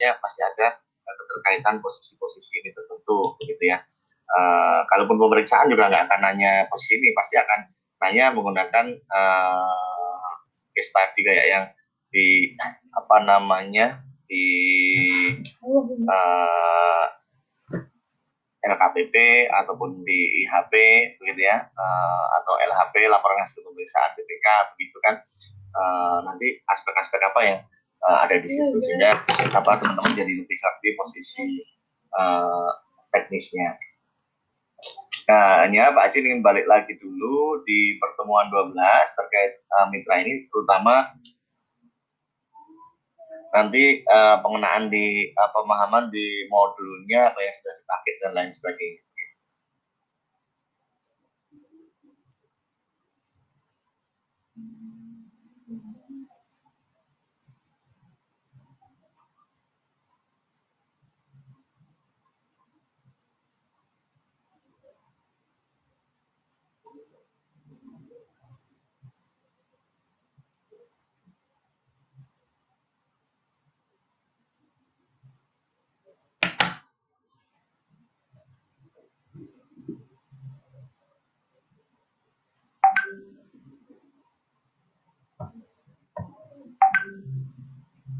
ya pasti ada keterkaitan posisi-posisi ini tertentu begitu ya. Uh, kalaupun pemeriksaan juga nggak akan nanya posisi ini, pasti akan nanya menggunakan uh, case tadi kayak yang di apa namanya di eh, LKPP ataupun di IHP begitu ya uh, atau LHP laporan hasil pemeriksaan BPK begitu kan uh, nanti aspek-aspek apa yang uh, ada di situ sehingga apa teman-teman jadi lebih ngerti posisi uh, teknisnya. Nah, hanya Pak Acin ingin balik lagi dulu di pertemuan 12 terkait uh, mitra ini, terutama nanti uh, pengenaan di uh, pemahaman di modulnya apa yang sudah dipakai dan lain sebagainya.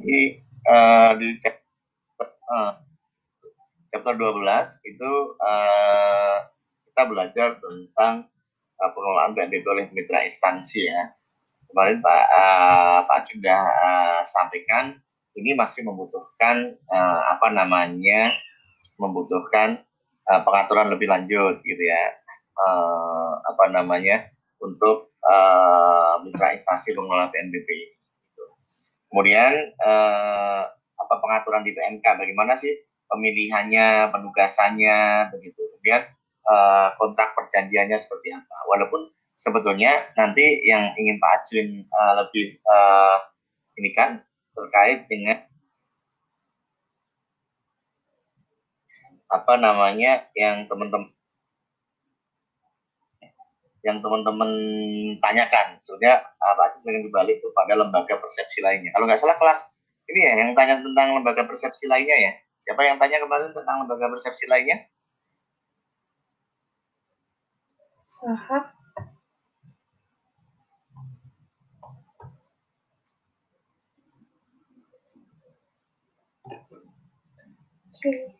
Jadi uh, di chapter, uh, chapter 12 itu uh, kita belajar tentang uh, pengelolaan PNBP oleh mitra instansi ya. Kemarin Pak uh, Pak sudah uh, sampaikan ini masih membutuhkan uh, apa namanya membutuhkan uh, pengaturan lebih lanjut gitu ya. Uh, apa namanya untuk uh, mitra instansi pengelola PNBP Kemudian eh, apa pengaturan di PMK, bagaimana sih pemilihannya, penugasannya, begitu. Kemudian eh, kontrak perjanjiannya seperti apa. Walaupun sebetulnya nanti yang ingin Pak Ajun eh, lebih eh, ini kan terkait dengan apa namanya yang teman-teman yang teman-teman tanyakan. Sebenarnya Pak Aceh pengen dibalik kepada lembaga persepsi lainnya. Kalau nggak salah kelas ini ya yang tanya tentang lembaga persepsi lainnya ya. Siapa yang tanya kemarin tentang lembaga persepsi lainnya? Sahab. Okay.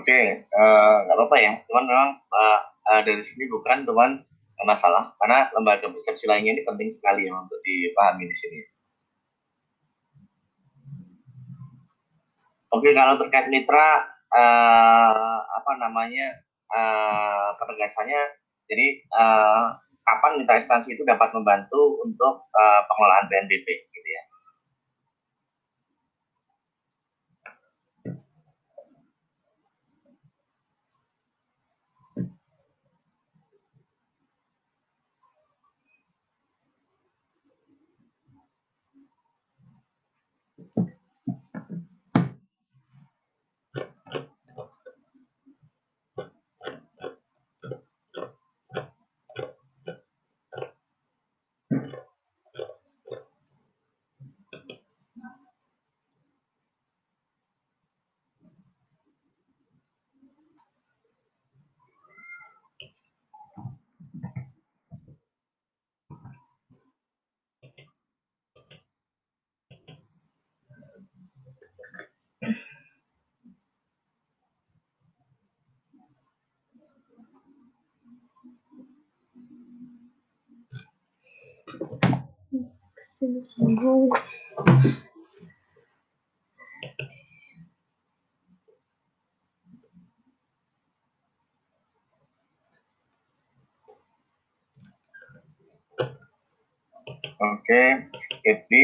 Oke, eh, nggak apa-apa ya. Cuman memang uh, uh, dari sini bukan teman masalah karena lembaga persepsi lainnya ini penting sekali ya untuk dipahami di sini. Oke, kalau terkait mitra uh, apa namanya uh, penegasannya, jadi uh, kapan mitra instansi itu dapat membantu untuk uh, pengelolaan PNBP gitu ya. Oke, jadi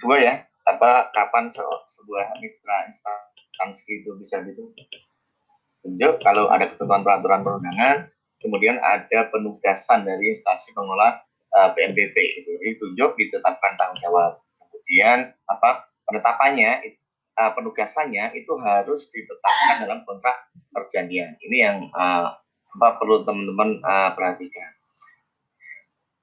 dua ya, apa kapan se sebuah mitra instansi itu bisa ditunjuk kalau ada ketentuan peraturan perundangan, kemudian ada penugasan dari instansi pengelola uh, PNBP itu ditunjuk ditetapkan tanggung jawab. Kemudian apa penetapannya uh, penugasannya itu harus ditetapkan dalam kontrak perjanjian. Ini yang uh, apa perlu teman-teman uh, perhatikan.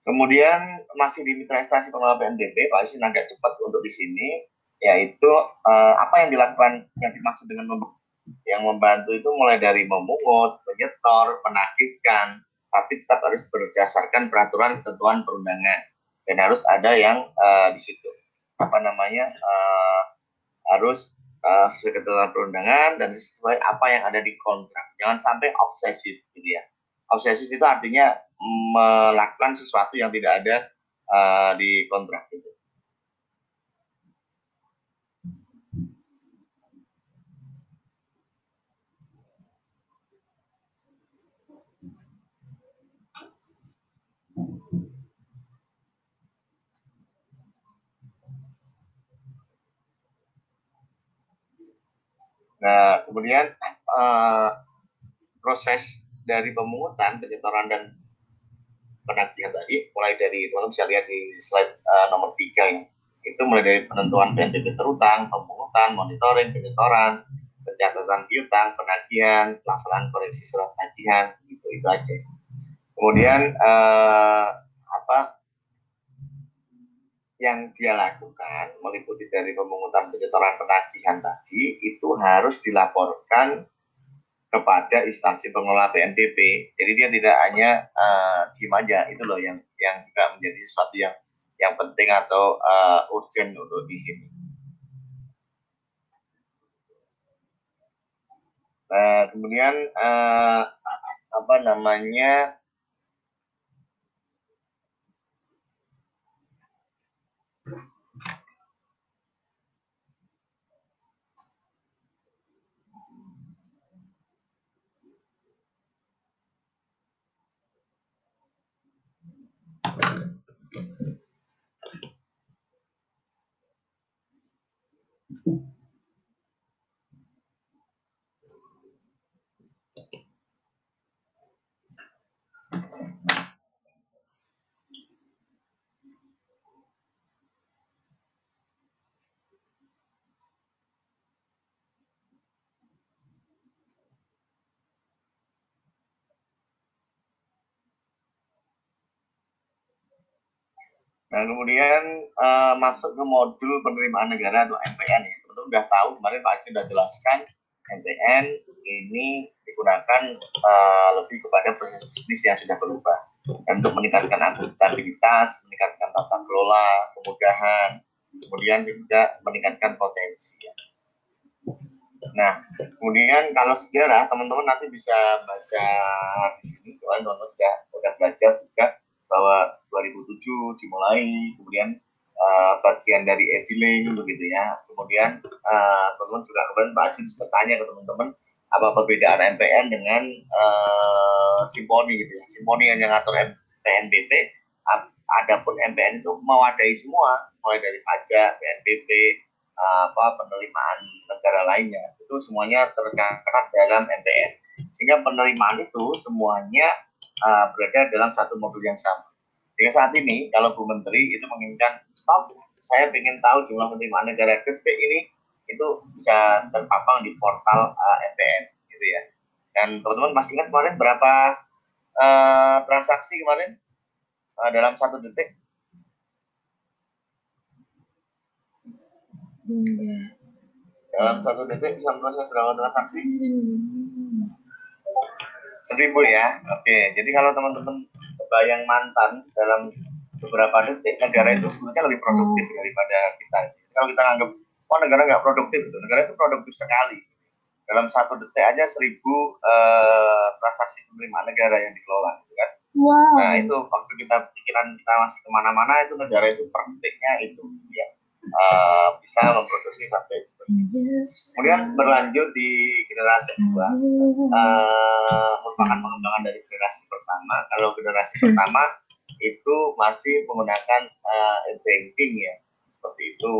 Kemudian masih di mitra instansi pengelola PNBP, Pak Asin agak cepat untuk di sini, yaitu uh, apa yang dilakukan yang dimaksud dengan membantu, yang membantu itu mulai dari memungut, menyetor, menagihkan, tapi tetap harus berdasarkan peraturan ketentuan perundangan dan harus ada yang uh, di situ apa namanya uh, harus uh, sesuai ketentuan perundangan dan sesuai apa yang ada di kontrak. Jangan sampai obsesif gitu ya. Obsesif itu artinya melakukan sesuatu yang tidak ada uh, di kontrak itu. Nah, kemudian uh, proses dari pemungutan, penyetoran dan penagihan tadi mulai dari teman-teman bisa lihat di slide uh, nomor tiga ini itu mulai dari penentuan PNBP terutang, pemungutan, monitoring, penyetoran, pencatatan piutang, penagihan, pelaksanaan koreksi surat tagihan, gitu itu aja. Kemudian uh, apa yang dia lakukan meliputi dari pemungutan penyetoran penagihan tadi itu harus dilaporkan kepada instansi pengelola PNBP. Jadi dia tidak hanya uh, diem aja, itu loh yang yang juga menjadi sesuatu yang yang penting atau uh, urgent untuk di sini. Nah, kemudian uh, apa namanya o Nah, kemudian uh, masuk ke modul penerimaan negara atau MPN ya. Teman-teman sudah tahu kemarin Pak Aceh sudah jelaskan MPN ini digunakan uh, lebih kepada proses bisnis yang sudah berubah. Dan untuk meningkatkan akuntabilitas, meningkatkan tata kelola, kemudahan, kemudian juga meningkatkan potensi. Ya. Nah, kemudian kalau sejarah, teman-teman nanti bisa baca di sini. Teman-teman sudah sudah belajar juga bahwa 2007 dimulai, kemudian uh, bagian dari Eviling begitu ya. Kemudian uh, teman-teman juga kemarin Pak Ajun sudah tanya ke teman-teman apa perbedaan MPN dengan uh, Simponi gitu ya. Simponi yang ngatur PNBP, adapun MPN itu mewadahi semua, mulai dari pajak, PNBP, apa penerimaan negara lainnya itu semuanya tercatat dalam MPN sehingga penerimaan itu semuanya uh, berada dalam satu modul yang sama sehingga saat ini kalau Bu Menteri itu menginginkan stop saya ingin tahu jumlah penerimaan negara detik ini itu bisa terpapang di portal uh, MPN gitu ya dan teman-teman masih ingat kemarin berapa uh, transaksi kemarin uh, dalam satu detik Iya. Dalam satu detik bisa proses berapa transaksi? Seribu ya. Oke, jadi kalau teman-teman bayang mantan dalam beberapa detik, negara itu sebetulnya lebih produktif daripada kita. Kalau kita anggap, oh negara nggak produktif, itu negara itu produktif sekali. Dalam satu detik aja seribu uh, transaksi penerimaan negara yang dikelola, gitu kan? Wow. Nah itu waktu kita pikiran kita masih ke mana-mana itu negara itu per detiknya itu ya uh, bisa memproduksi sampai seperti itu. Kemudian berlanjut di generasi kedua, uh, merupakan pengembangan dari generasi pertama. Kalau generasi pertama itu masih menggunakan uh, banking ya, seperti itu.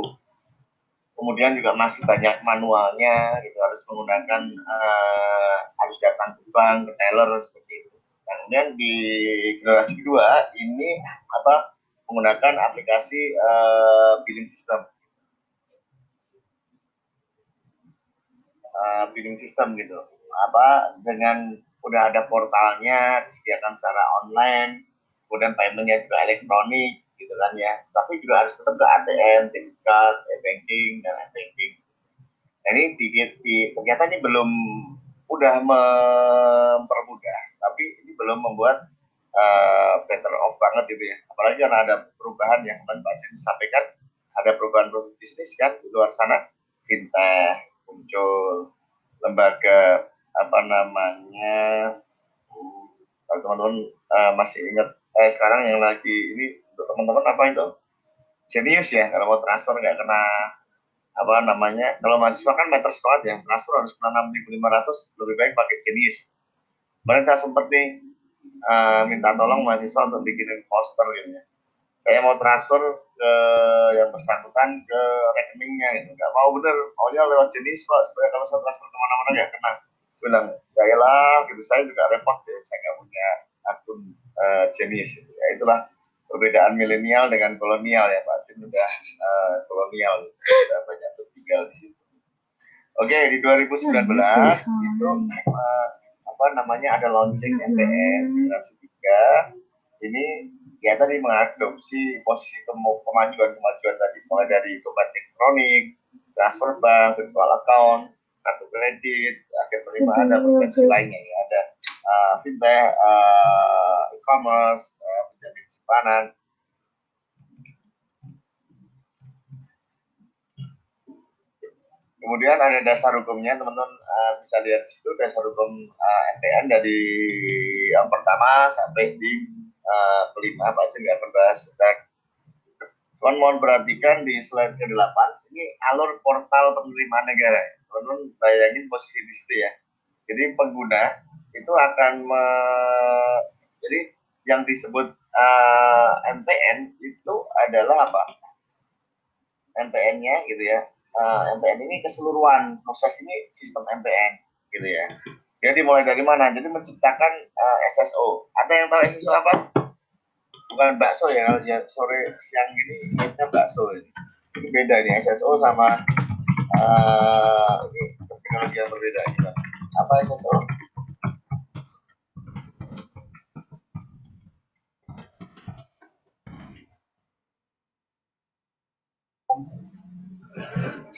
Kemudian juga masih banyak manualnya, gitu harus menggunakan uh, harus datang ke bank, ke teller seperti itu. Dan kemudian di generasi kedua ini apa menggunakan aplikasi uh, billing system. Uh, billing system gitu. Apa dengan udah ada portalnya disediakan secara online, kemudian paymentnya juga elektronik gitu kan ya. Tapi juga harus tetap ke ATM, debit card, e-banking dan e-banking. Nah, ini di, di ternyata ini belum udah mempermudah, tapi ini belum membuat uh, better off banget gitu ya. Apalagi karena ada perubahan yang kemarin Pak Jim sampaikan, ada perubahan proses bisnis kan di luar sana, fintech muncul, lembaga apa namanya, kalau teman-teman uh, masih ingat eh, sekarang yang lagi ini untuk teman-teman apa itu? Genius ya kalau mau transfer nggak kena apa namanya kalau mahasiswa kan meter squad ya transfer harus kena 6.500 lebih baik pakai Genius. Kemarin saya sempat nih uh, minta tolong mahasiswa untuk bikinin poster gitu ya. Saya mau transfer ke yang bersangkutan ke rekeningnya gitu. Gak mau bener, maunya lewat jenis pak supaya kalau saya transfer ke mana-mana gak kena. Saya bilang, ya lah, gitu saya juga repot ya, saya nggak punya akun uh, jenis. Gitu. Ya itulah perbedaan milenial dengan kolonial ya Pak. Itu udah uh, kolonial, sudah banyak tinggal di situ. Oke, di 2019 itu uh, apa namanya ada launching MPN generasi 3 ini ya tadi mengadopsi posisi kemajuan-kemajuan tadi mulai dari dompet elektronik, transfer bank, virtual account, kartu kredit, akhir penerimaan dan persepsi lainnya ya. Ada uh, fintech, uh, e-commerce, uh, penjamin simpanan, Kemudian ada dasar hukumnya, teman-teman uh, bisa lihat di situ dasar hukum uh, eh, MPN dari yang pertama sampai di uh, kelima, Pak Jen nggak berbahas. Dan teman mohon perhatikan di slide ke-8, ini alur portal penerimaan negara. Teman-teman bayangin posisi di situ ya. Jadi pengguna itu akan me, jadi yang disebut uh, MPN itu adalah apa? MPN-nya gitu ya Eh, uh, MPN ini keseluruhan proses ini sistem MPN gitu ya. Jadi mulai dari mana? Jadi menciptakan eh, uh, SSO. Ada yang tahu SSO apa? Bukan bakso ya, ya sore siang ini kita bakso ini. Eh, ini beda ini SSO sama uh, yang berbeda gitu. Apa SSO?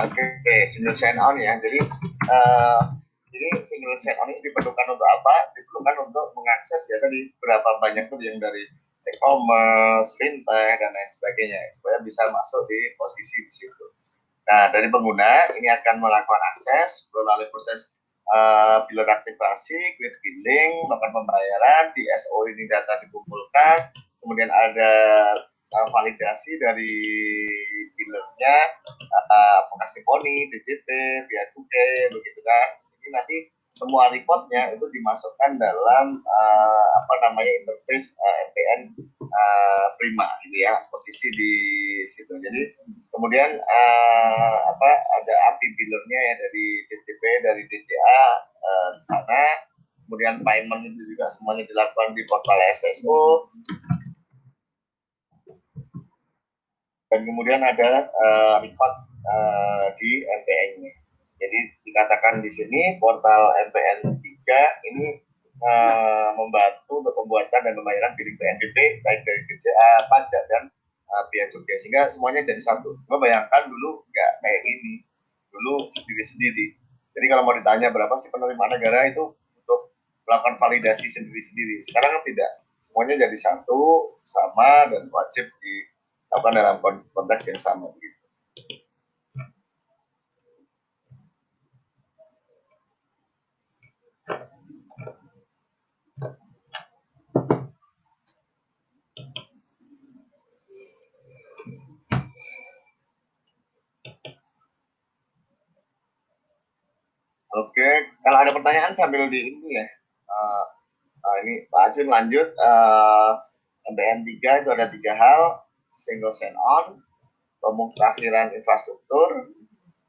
Oke, okay, single sign on ya. Jadi uh, jadi single sign on ini diperlukan untuk apa? Diperlukan untuk mengakses ya tadi berapa banyak tuh yang dari e-commerce, fintech dan lain sebagainya supaya bisa masuk di posisi di situ. Nah, dari pengguna ini akan melakukan akses melalui proses uh, biller aktivasi, grid billing, bahkan pembayaran, di SO ini data dikumpulkan, kemudian ada uh, validasi dari billernya uh, apakah Symfony, DJT, via cukai, begitu kan. Ini nanti semua reportnya itu dimasukkan dalam uh, apa namanya interface uh, MPN uh, Prima gitu ya posisi di situ. Jadi kemudian uh, apa ada API billernya ya dari DCP dari DCA uh, sana. Kemudian payment itu juga semuanya dilakukan di portal SSO dan kemudian ada uh, uh, di MPN-nya. Jadi dikatakan di sini portal MPN 3 ini uh, membantu untuk pembuatan dan pembayaran billing PNBP baik dari DJA, pajak dan uh, biaya cukai sehingga semuanya jadi satu. Coba bayangkan dulu nggak kayak ini, dulu sendiri-sendiri. Jadi kalau mau ditanya berapa sih penerimaan negara itu untuk melakukan validasi sendiri-sendiri. Sekarang kan tidak, semuanya jadi satu, sama dan wajib di apa dalam konteks yang sama begitu. Oke, kalau ada pertanyaan sambil di ini ya. Uh, uh, ini Pak Ajun lanjut. Uh, MBN 3 itu ada tiga hal single sign on, pemutakhiran infrastruktur,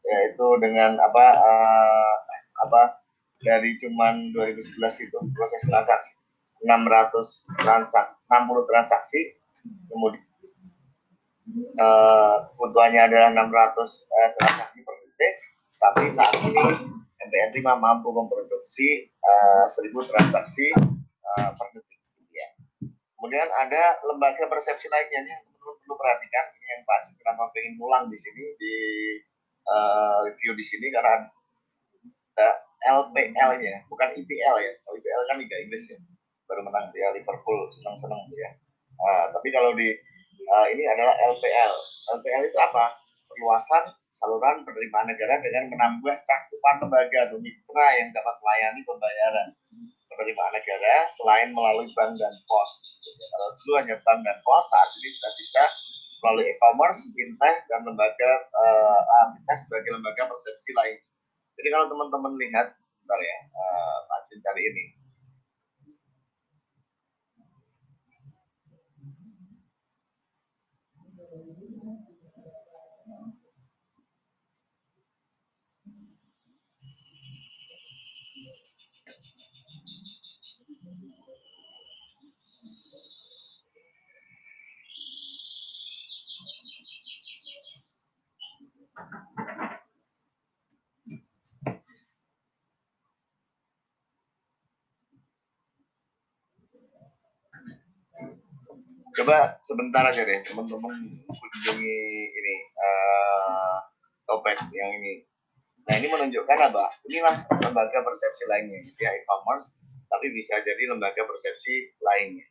yaitu dengan apa uh, apa dari cuman 2011 itu proses transaksi 600 transaksi 60 transaksi kemudian uh, kebutuhannya adalah 600 uh, transaksi per detik tapi saat ini MPN 5 mampu memproduksi uh, 1000 transaksi uh, per detik ya. kemudian ada lembaga persepsi lainnya yang perhatikan ini yang Pak kenapa pengen pulang di sini di uh, review di sini karena ada LPL-nya, bukan IPL ya. Kalau IPL kan Liga Inggris ya, baru menang dia Liverpool, senang-senang ya. Uh, tapi kalau di uh, ini adalah LPL. LPL itu apa? Perluasan saluran penerimaan negara dengan menambah cakupan lembaga atau mitra yang dapat melayani pembayaran penerimaan negara selain melalui bank dan pos. Kalau dulu hanya bank dan pos, saat ini sudah bisa melalui e-commerce, fintech, dan lembaga uh, sebagai lembaga persepsi lain. Jadi kalau teman-teman lihat sebentar ya, uh, cari ini. Coba sebentar aja deh teman-teman kunjungi ini uh, topik yang ini. Nah ini menunjukkan apa? Inilah lembaga persepsi lainnya ya e-commerce tapi bisa jadi lembaga persepsi lainnya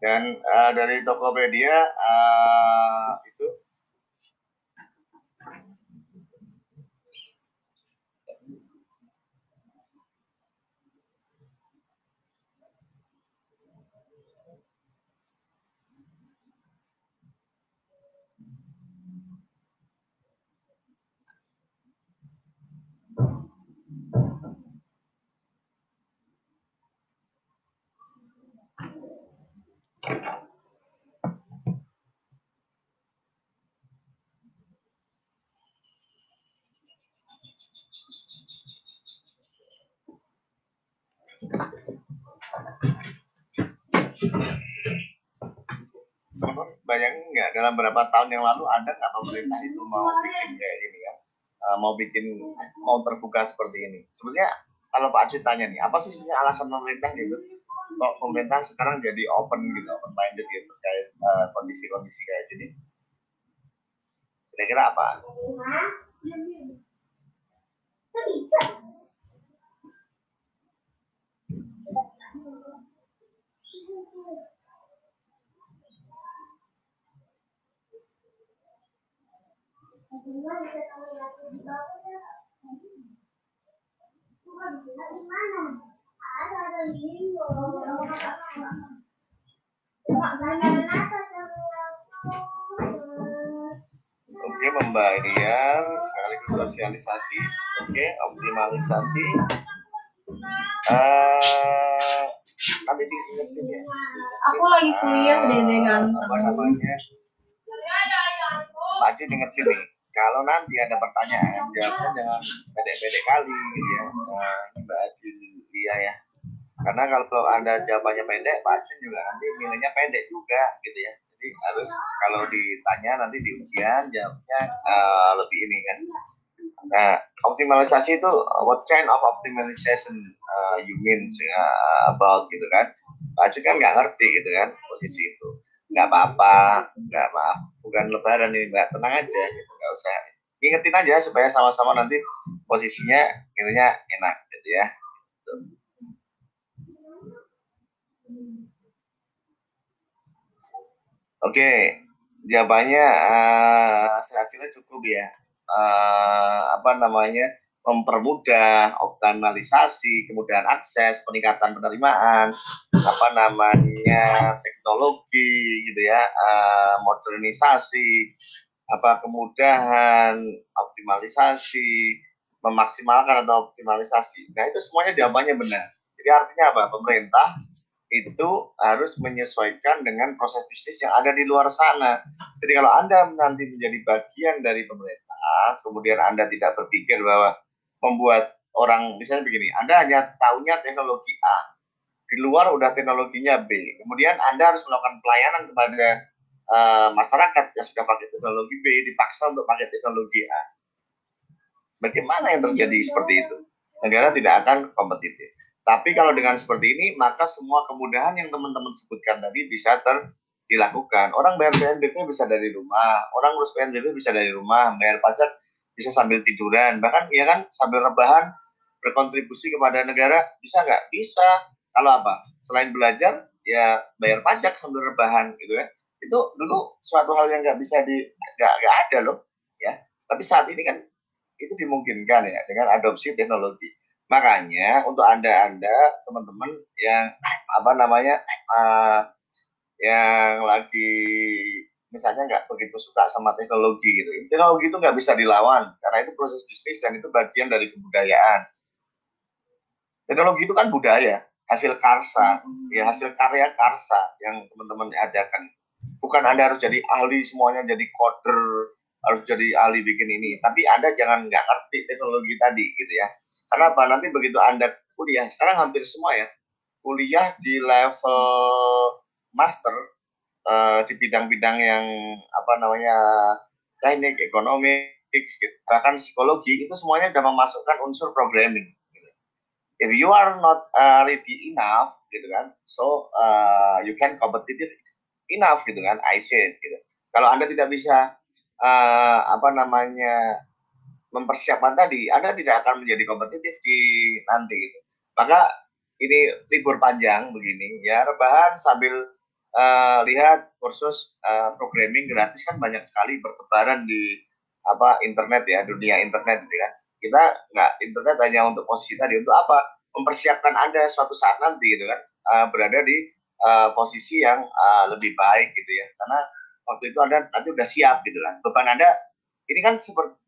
dan uh, dari Tokopedia uh, itu bayangin nggak dalam beberapa tahun yang lalu ada nggak pemerintah itu mau bikin kayak gini ya uh, mau bikin mau terbuka seperti ini. Sebenarnya kalau Pak Acit tanya nih, apa sih sebenarnya alasan pemerintah gitu? Kok pemerintah sekarang jadi open gitu, open minded gitu terkait uh, kondisi-kondisi kayak gini? Kira-kira apa? Oke, Dian, sekaligus sosialisasi. Oke, optimalisasi. Uh, nanti diingetin ya. Aku lagi kuliah uh, deh dengan apa namanya? Pak Haji ingetin nih, kalau nanti ada pertanyaan, jawabnya jangan pendek-pendek kali gitu ya. Nah, Mbak Haji iya ya. Karena kalau ada jawabannya pendek, Pak Haji juga nanti nilainya pendek juga gitu ya jadi harus kalau ditanya nanti di ujian jawabnya uh, lebih ini kan nah optimalisasi itu what kind of optimization uh, you mean uh, about gitu kan Pak Acu kan nggak ngerti gitu kan posisi itu nggak apa-apa nggak maaf bukan lebaran ini mbak tenang aja gitu nggak usah ingetin aja supaya sama-sama nanti posisinya intinya enak gitu ya gitu. Oke, jawabannya uh, saya kira cukup ya. Uh, apa namanya mempermudah optimalisasi, kemudahan akses, peningkatan penerimaan, apa namanya teknologi gitu ya, uh, modernisasi, apa kemudahan optimalisasi, memaksimalkan atau optimalisasi. Nah itu semuanya jawabannya benar. Jadi artinya apa? Pemerintah itu harus menyesuaikan dengan proses bisnis yang ada di luar sana. Jadi kalau Anda nanti menjadi bagian dari pemerintah, kemudian Anda tidak berpikir bahwa membuat orang misalnya begini, Anda hanya tahunya teknologi A, di luar udah teknologinya B. Kemudian Anda harus melakukan pelayanan kepada uh, masyarakat yang sudah pakai teknologi B, dipaksa untuk pakai teknologi A. Bagaimana yang terjadi seperti itu? Negara tidak akan kompetitif. Tapi kalau dengan seperti ini, maka semua kemudahan yang teman-teman sebutkan tadi bisa ter dilakukan. Orang bayar PNBP bisa dari rumah, orang urus PNBP bisa dari rumah, bayar pajak bisa sambil tiduran, bahkan ya kan sambil rebahan berkontribusi kepada negara bisa nggak? Bisa. Kalau apa? Selain belajar, ya bayar pajak sambil rebahan gitu ya. Itu dulu suatu hal yang nggak bisa di nggak nggak ada loh, ya. Tapi saat ini kan itu dimungkinkan ya dengan adopsi teknologi. Makanya untuk anda-anda teman-teman yang apa namanya uh, yang lagi misalnya nggak begitu suka sama teknologi gitu, teknologi itu nggak bisa dilawan karena itu proses bisnis dan itu bagian dari kebudayaan. Teknologi itu kan budaya, hasil karsa, ya hasil karya karsa yang teman-teman adakan. Bukan anda harus jadi ahli semuanya jadi coder, harus jadi ahli bikin ini, tapi anda jangan nggak ngerti teknologi tadi gitu ya karena apa? Nanti begitu Anda kuliah, sekarang hampir semua ya, kuliah di level master uh, di bidang-bidang yang apa namanya teknik, ekonomi, gitu. bahkan psikologi itu semuanya sudah memasukkan unsur programming. Gitu. If you are not uh, ready enough, gitu kan, so uh, you can competitive enough, gitu kan, I said, gitu. Kalau anda tidak bisa uh, apa namanya mempersiapkan tadi, Anda tidak akan menjadi kompetitif di nanti gitu. Maka ini libur panjang begini ya, rebahan sambil uh, lihat kursus uh, programming gratis kan banyak sekali bertebaran di apa internet ya, dunia internet gitu kan. Kita nggak internet hanya untuk posisi tadi, untuk apa? Mempersiapkan Anda suatu saat nanti gitu kan, uh, berada di uh, posisi yang uh, lebih baik gitu ya. Karena waktu itu Anda nanti udah siap gitu kan. Beban Anda ini kan seperti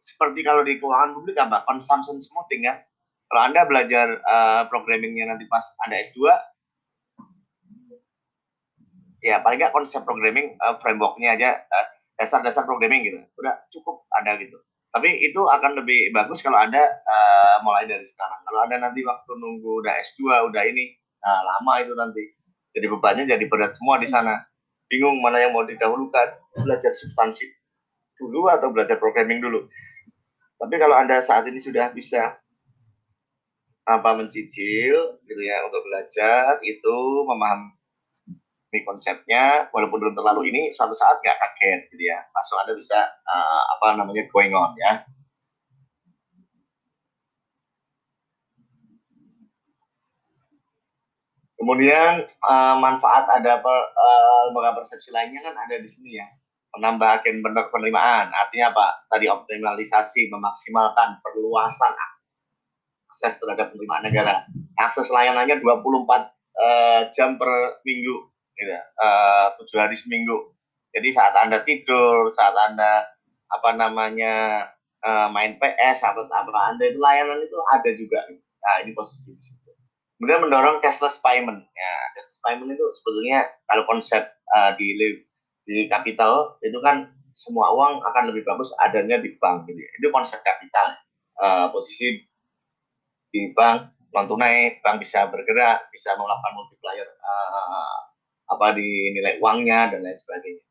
seperti kalau di keuangan publik apa consumption smoothing ya kalau anda belajar uh, programmingnya nanti pas anda S2 ya paling nggak konsep programming uh, frameworknya aja uh, dasar-dasar programming gitu. Udah cukup anda gitu. Tapi itu akan lebih bagus kalau anda uh, mulai dari sekarang. Kalau anda nanti waktu nunggu udah S2 udah ini nah lama itu nanti. Jadi bebannya jadi berat semua di sana. Bingung mana yang mau didahulukan. Belajar substansi dulu atau belajar programming dulu. Tapi kalau Anda saat ini sudah bisa apa mencicil gitu ya untuk belajar itu memahami konsepnya walaupun belum terlalu ini suatu saat nggak kaget gitu ya. Langsung anda bisa uh, apa namanya going on ya. Kemudian uh, manfaat ada per, uh, lembaga persepsi lainnya kan ada di sini ya. Menambah agen benar penerimaan artinya apa? Tadi optimalisasi memaksimalkan perluasan akses terhadap penerimaan negara. Akses layanannya 24 uh, jam per minggu, gitu, uh, hari seminggu. Jadi saat anda tidur, saat anda apa namanya uh, main PS, apa apa anda itu layanan itu ada juga. Nah ini posisi. Kemudian mendorong cashless payment. Ya, cashless payment itu sebetulnya kalau konsep uh, di di kapital itu kan semua uang akan lebih bagus adanya di bank gitu. Ya. Itu konsep kapital. Uh, posisi di bank non tunai bank bisa bergerak bisa melakukan multiplier uh, apa di nilai uangnya dan lain sebagainya.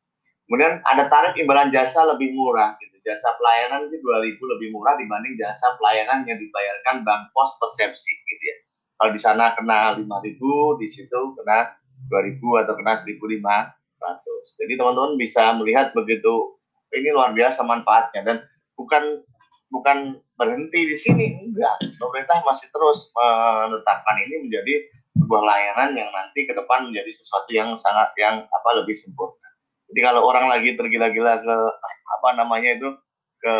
Kemudian ada tarif imbalan jasa lebih murah gitu. Jasa pelayanan itu 2000 lebih murah dibanding jasa pelayanan yang dibayarkan bank pos persepsi gitu ya. Kalau di sana kena 5000 di situ kena 2000 atau kena 1500 jadi teman-teman bisa melihat begitu ini luar biasa manfaatnya. Dan bukan bukan berhenti di sini enggak. Pemerintah masih terus menetapkan ini menjadi sebuah layanan yang nanti ke depan menjadi sesuatu yang sangat yang apa lebih sempurna jadi kalau orang lagi tergila-gila ke apa namanya itu ke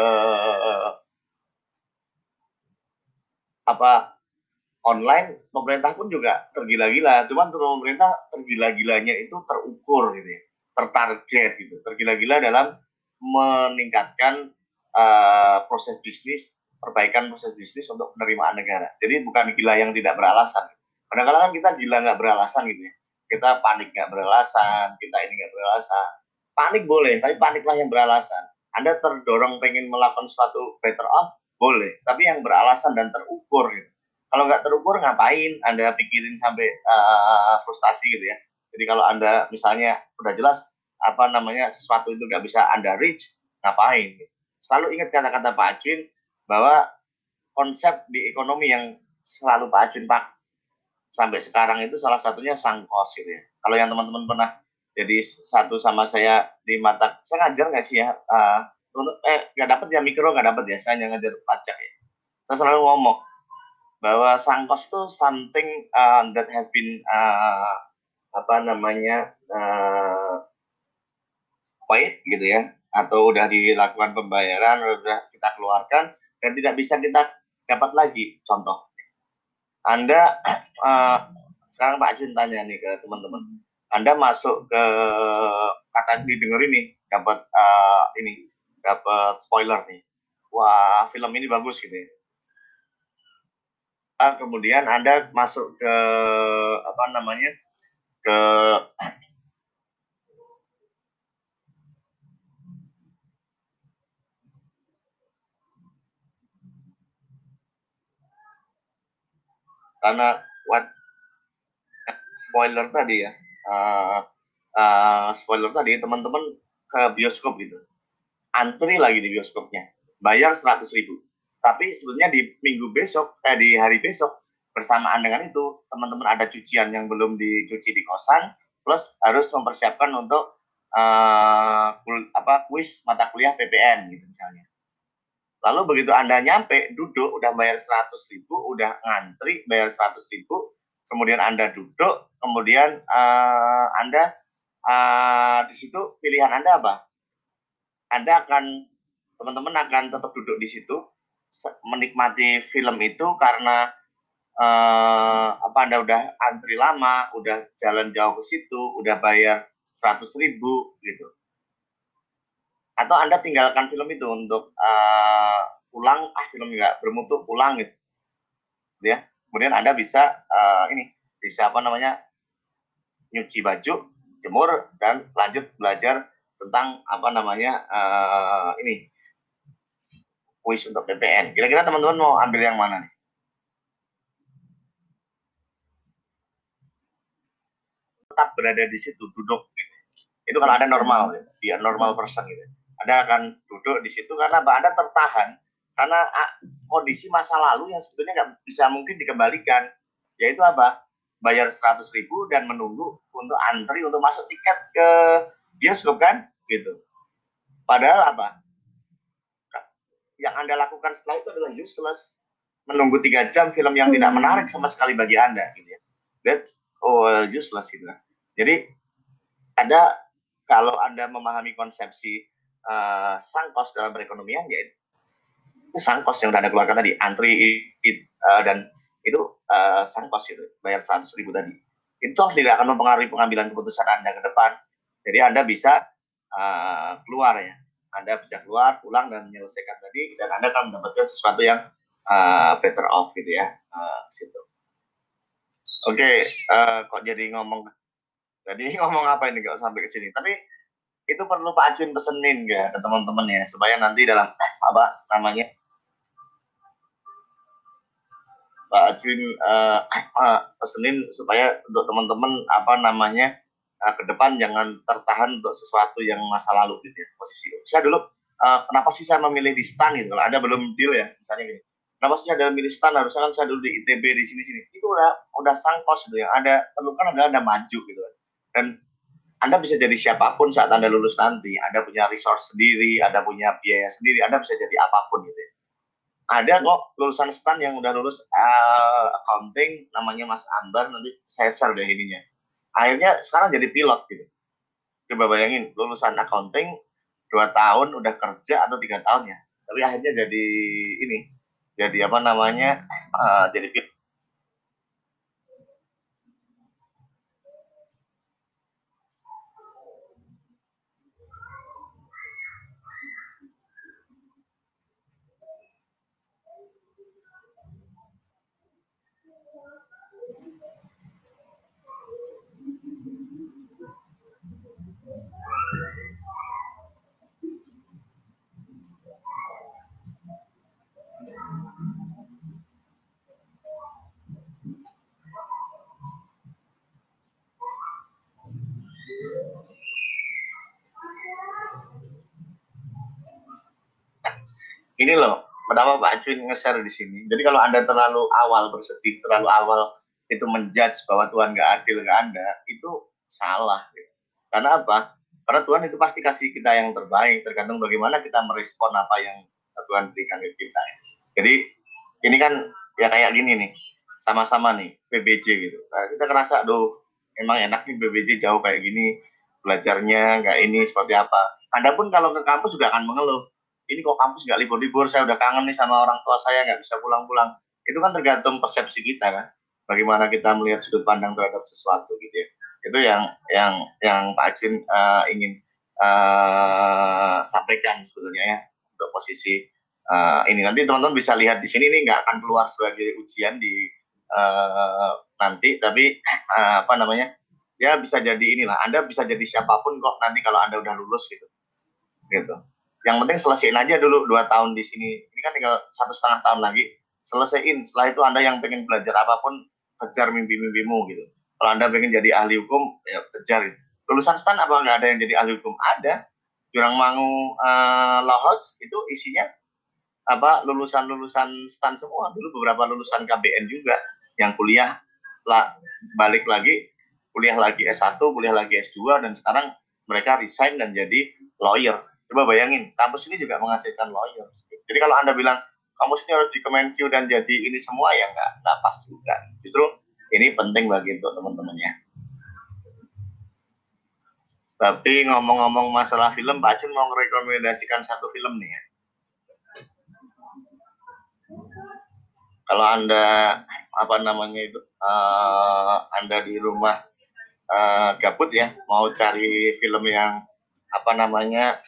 apa online pemerintah pun juga tergila-gila cuman terus pemerintah tergila-gilanya itu terukur gitu ya tertarget gitu tergila-gila dalam meningkatkan uh, proses bisnis perbaikan proses bisnis untuk penerimaan negara. Jadi bukan gila yang tidak beralasan. Kadang-kadang kan kita gila nggak beralasan gitu ya. Kita panik nggak beralasan, kita ini nggak beralasan. Panik boleh, tapi paniklah yang beralasan. Anda terdorong pengen melakukan suatu better off, boleh. Tapi yang beralasan dan terukur gitu. Kalau nggak terukur ngapain Anda pikirin sampai uh, frustasi gitu ya. Jadi kalau Anda misalnya udah jelas apa namanya sesuatu itu nggak bisa Anda reach, ngapain? Gitu. Selalu ingat kata-kata Pak Acin, bahwa konsep di ekonomi yang selalu Pak Ajun Pak sampai sekarang itu salah satunya sang kos gitu ya. Kalau yang teman-teman pernah jadi satu sama saya di mata, saya ngajar nggak sih ya? Uh, eh nggak dapat ya mikro nggak dapat ya, saya hanya ngajar pajak ya. Saya selalu ngomong bahwa sang kos itu something uh, that have been uh, apa namanya uh, paid gitu ya atau udah dilakukan pembayaran udah kita keluarkan dan tidak bisa kita dapat lagi. Contoh, Anda uh, sekarang Pak Jun tanya nih ke teman-teman, Anda masuk ke kata didengar ini dapat uh, ini dapat spoiler nih, wah film ini bagus gitu. Uh, kemudian Anda masuk ke apa namanya ke karena what spoiler tadi ya uh, uh, spoiler tadi teman-teman ke bioskop gitu. Antri lagi di bioskopnya bayar 100 ribu. Tapi sebenarnya di minggu besok eh di hari besok bersamaan dengan itu teman-teman ada cucian yang belum dicuci di kosan plus harus mempersiapkan untuk uh, apa kuis mata kuliah PPN gitu misalnya Lalu begitu Anda nyampe, duduk, udah bayar 100 ribu, udah ngantri, bayar 100 ribu, kemudian Anda duduk, kemudian uh, Anda uh, di situ pilihan Anda apa? Anda akan, teman-teman akan tetap duduk di situ, menikmati film itu karena uh, apa Anda udah antri lama, udah jalan jauh ke situ, udah bayar 100 ribu gitu atau anda tinggalkan film itu untuk uh, pulang ah film nggak bermutu pulang gitu. Ya. Kemudian anda bisa uh, ini bisa apa namanya nyuci baju jemur dan lanjut belajar tentang apa namanya uh, ini kuis untuk PPN kira-kira teman-teman mau ambil yang mana nih? Tetap berada di situ duduk gitu. itu kalau ada normal dia normal person gitu anda akan duduk di situ karena Anda tertahan. Karena kondisi masa lalu yang sebetulnya nggak bisa mungkin dikembalikan. Yaitu apa? Bayar 100 ribu dan menunggu untuk antri untuk masuk tiket ke bioskop kan? Gitu. Padahal apa? Yang anda lakukan setelah itu adalah useless. Menunggu tiga jam film yang tidak menarik sama sekali bagi anda gitu ya. That's oh useless gitu jadi ada kalau anda memahami konsepsi uh, sang kos dalam perekonomian ya itu sang kos yang udah anda keluarkan tadi antri it, uh, dan itu uh, sang kos itu bayar seratus ribu tadi. Itu tidak akan mempengaruhi pengambilan keputusan anda ke depan. Jadi anda bisa uh, keluar ya. Anda bisa keluar pulang dan menyelesaikan tadi dan anda akan mendapatkan sesuatu yang uh, better off gitu ya uh, situ. Oke okay, uh, kok jadi ngomong jadi ngomong apa ini kalau sampai ke sini? Tapi itu perlu Pak Ajun pesenin ya ke teman-teman ya supaya nanti dalam apa namanya Pak Ajun uh, uh, pesenin supaya untuk teman-teman apa namanya uh, ke depan jangan tertahan untuk sesuatu yang masa lalu gitu ya posisi. Saya dulu uh, kenapa sih saya memilih di stan gitu kalau Anda belum deal ya misalnya gini. Kenapa sih ada milih stan harusnya kan saya dulu di ITB di sini-sini. Itu udah udah sangkos gitu yang ada perlukan adalah Anda maju gitu Dan anda bisa jadi siapa pun saat Anda lulus nanti. Anda punya resource sendiri, Anda punya biaya sendiri, Anda bisa jadi apa pun gitu ya. Ada kok lulusan stan yang udah lulus uh, accounting namanya Mas Ambar nanti saya share deh ininya. Akhirnya sekarang jadi pilot gitu. Coba bayangin lulusan accounting dua tahun udah kerja atau tiga tahun ya. Tapi akhirnya jadi ini jadi apa namanya uh, jadi pilot ini loh pertama Pak Acun nge-share di sini. Jadi kalau Anda terlalu awal bersedih, terlalu awal itu menjudge bahwa Tuhan nggak adil ke Anda, itu salah. Karena apa? Karena Tuhan itu pasti kasih kita yang terbaik, tergantung bagaimana kita merespon apa yang Tuhan berikan ke kita. Jadi ini kan ya kayak gini nih, sama-sama nih PBJ gitu. Nah, kita ngerasa, aduh emang enak nih PBJ jauh kayak gini, belajarnya nggak ini seperti apa. Anda pun kalau ke kampus juga akan mengeluh ini kok kampus nggak libur-libur, saya udah kangen nih sama orang tua saya nggak bisa pulang-pulang. Itu kan tergantung persepsi kita kan, bagaimana kita melihat sudut pandang terhadap sesuatu gitu ya. Itu yang yang yang Pak Ajun uh, ingin uh, sampaikan sebetulnya ya untuk posisi uh, ini. Nanti teman-teman bisa lihat di sini ini nggak akan keluar sebagai ujian di uh, nanti, tapi uh, apa namanya? Ya bisa jadi inilah. Anda bisa jadi siapa pun kok nanti kalau Anda udah lulus gitu. Gitu yang penting selesaiin aja dulu dua tahun di sini. Ini kan tinggal satu setengah tahun lagi. Selesaiin setelah itu anda yang pengen belajar apa pun kejar mimpi-mimpimu gitu. Kalau anda pengen jadi ahli hukum ya kejar lulusan stan apa nggak ada yang jadi ahli hukum? Ada. Jurang Mangu uh, Lohos itu isinya apa lulusan-lulusan stan semua. Dulu beberapa lulusan KBN juga. Yang kuliah lah balik lagi kuliah lagi S1 kuliah lagi S2 dan sekarang mereka resign dan jadi lawyer Coba bayangin, kampus ini juga menghasilkan lawyer. Jadi kalau Anda bilang kampus ini harus di Kemenq dan jadi ini semua ya nggak nggak pas juga. Justru ini penting bagi untuk teman-teman ya. Tapi ngomong-ngomong masalah film, Pak Acun mau merekomendasikan satu film nih ya. Kalau Anda apa namanya itu uh, Anda di rumah uh, gabut ya, mau cari film yang apa namanya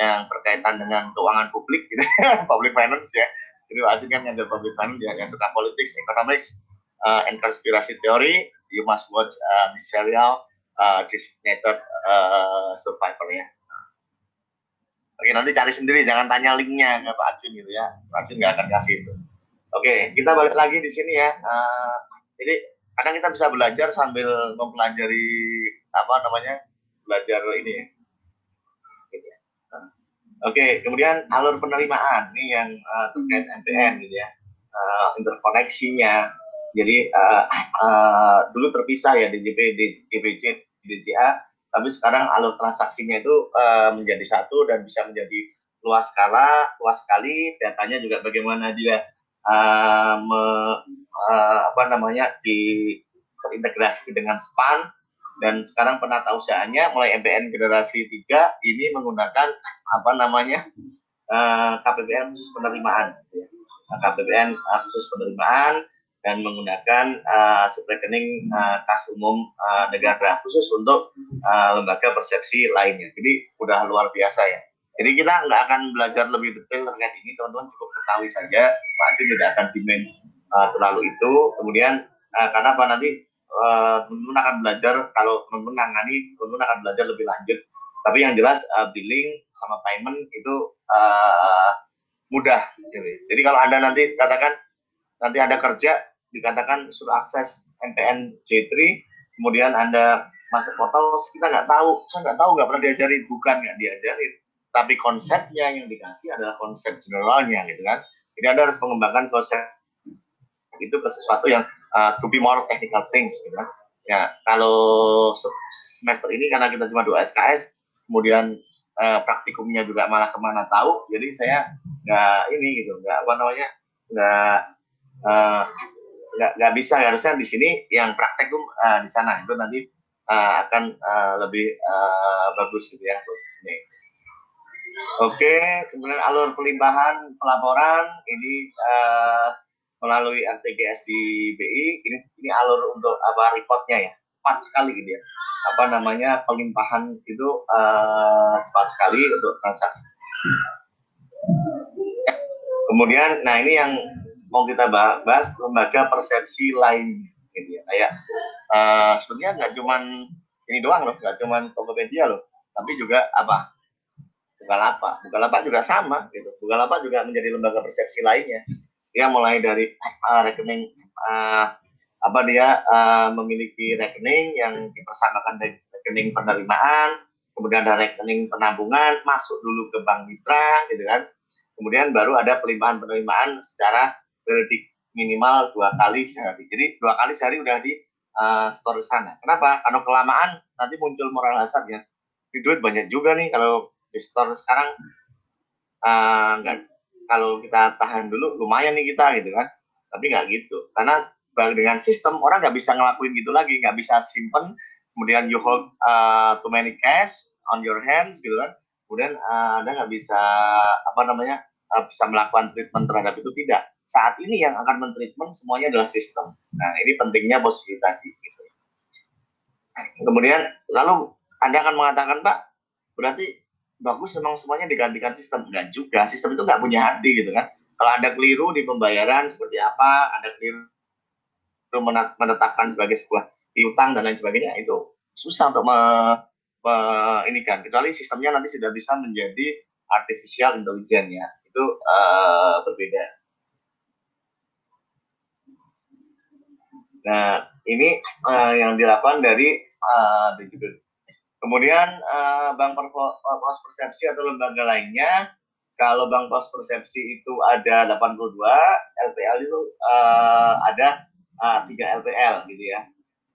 yang berkaitan dengan keuangan publik gitu public finance ya. Jadi wajib kan yang public finance ya yang suka politik economics uh, and conspiracy theory you must watch uh, the serial uh, designated uh, survivor ya. Oke nanti cari sendiri jangan tanya linknya ke Pak Ajun gitu ya. Pak Ajun nggak akan kasih itu. Oke kita balik lagi di sini ya. Uh, jadi kadang kita bisa belajar sambil mempelajari apa namanya belajar ini ya Oke, kemudian alur penerimaan ini yang uh, terkait MPN gitu ya, uh, interkoneksinya. Jadi uh, uh, dulu terpisah ya DJP, DPC, DJA, tapi sekarang alur transaksinya itu uh, menjadi satu dan bisa menjadi luas skala, luas sekali. Datanya juga bagaimana dia uh, me, uh, apa namanya di terintegrasi dengan SPAN dan sekarang penata usahanya mulai MPN generasi 3 ini menggunakan apa namanya eh, KPPN khusus penerimaan gitu ya. Nah, KPPN uh, khusus penerimaan dan menggunakan uh, rekening kas umum negara khusus untuk lembaga persepsi lainnya. Jadi udah luar biasa ya. Jadi kita nggak akan belajar lebih detail terkait ini, teman-teman cukup ketahui saja. Pak tidak akan demand terlalu itu. Kemudian karena apa nanti Eh, teman-teman akan belajar kalau teman-teman nangani akan belajar lebih lanjut. Tapi yang jelas uh, billing sama payment itu uh, mudah gitu. jadi kalau anda nanti katakan nanti ada kerja dikatakan suruh akses MPN J3 kemudian anda masuk portal kita nggak tahu. Saya nggak tahu nggak pernah diajarin. Bukan nggak diajarin. Tapi konsepnya yang dikasih adalah konsep generalnya gitu kan. Jadi anda harus mengembangkan konsep itu ke sesuatu yang uh, to be more technical things gitu. Ya, kalau semester ini karena kita cuma dua SKS, kemudian uh, praktikumnya juga malah ke mana tahu, jadi saya nggak ini gitu, nggak apa namanya, nggak uh, nggak nggak bisa harusnya di sini yang praktikum uh, di sana itu nanti uh, akan uh, lebih uh, bagus gitu ya posisinya. Oke, kemudian alur pelimpahan pelaporan ini uh, melalui RTGS di BI ini ini alur untuk apa reportnya ya? Cepat sekali gitu ya. Apa namanya pelimpahan itu uh, cepat sekali untuk transaksi. Kemudian nah ini yang mau kita bahas lembaga persepsi lain gitu ya. Kayak uh, sebenarnya nggak cuman ini doang loh nggak cuman Tokopedia loh tapi juga apa Bukalapak. Bukalapak juga sama gitu. Bukalapak juga menjadi lembaga persepsi lainnya dia mulai dari uh, rekening uh, apa dia uh, memiliki rekening yang dipersangkakan dari rekening penerimaan, kemudian ada rekening penabungan masuk dulu ke bank mitra gitu kan. Kemudian baru ada pelimpahan penerimaan secara periodik minimal dua kali sehari. Jadi dua kali sehari udah di uh, store sana. Kenapa? Karena kelamaan nanti muncul moral hazard ya. Duit banyak juga nih kalau di store sekarang nggak uh, kalau kita tahan dulu lumayan nih kita gitu kan. Tapi nggak gitu. Karena dengan sistem orang nggak bisa ngelakuin gitu lagi. Nggak bisa simpen kemudian you hold uh, too many cash on your hands gitu kan. Kemudian uh, anda nggak bisa apa namanya uh, bisa melakukan treatment terhadap itu tidak. Saat ini yang akan mentreatment semuanya adalah sistem. Nah ini pentingnya posisi tadi gitu. kemudian lalu anda akan mengatakan pak berarti bagus memang semuanya digantikan sistem. Enggak juga sistem itu nggak punya hati gitu kan. Kalau anda keliru di pembayaran seperti apa anda keliru menetapkan sebagai sebuah piutang dan lain sebagainya itu susah untuk me, ini kan kecuali sistemnya nanti sudah bisa menjadi artificial intelligence ya. Itu uh, berbeda. Nah ini uh, yang dilakukan dari uh, Kemudian uh, Bank Pos Persepsi atau lembaga lainnya, kalau Bank Pos Persepsi itu ada 82, LPL itu uh, ada uh, 3 LPL gitu ya.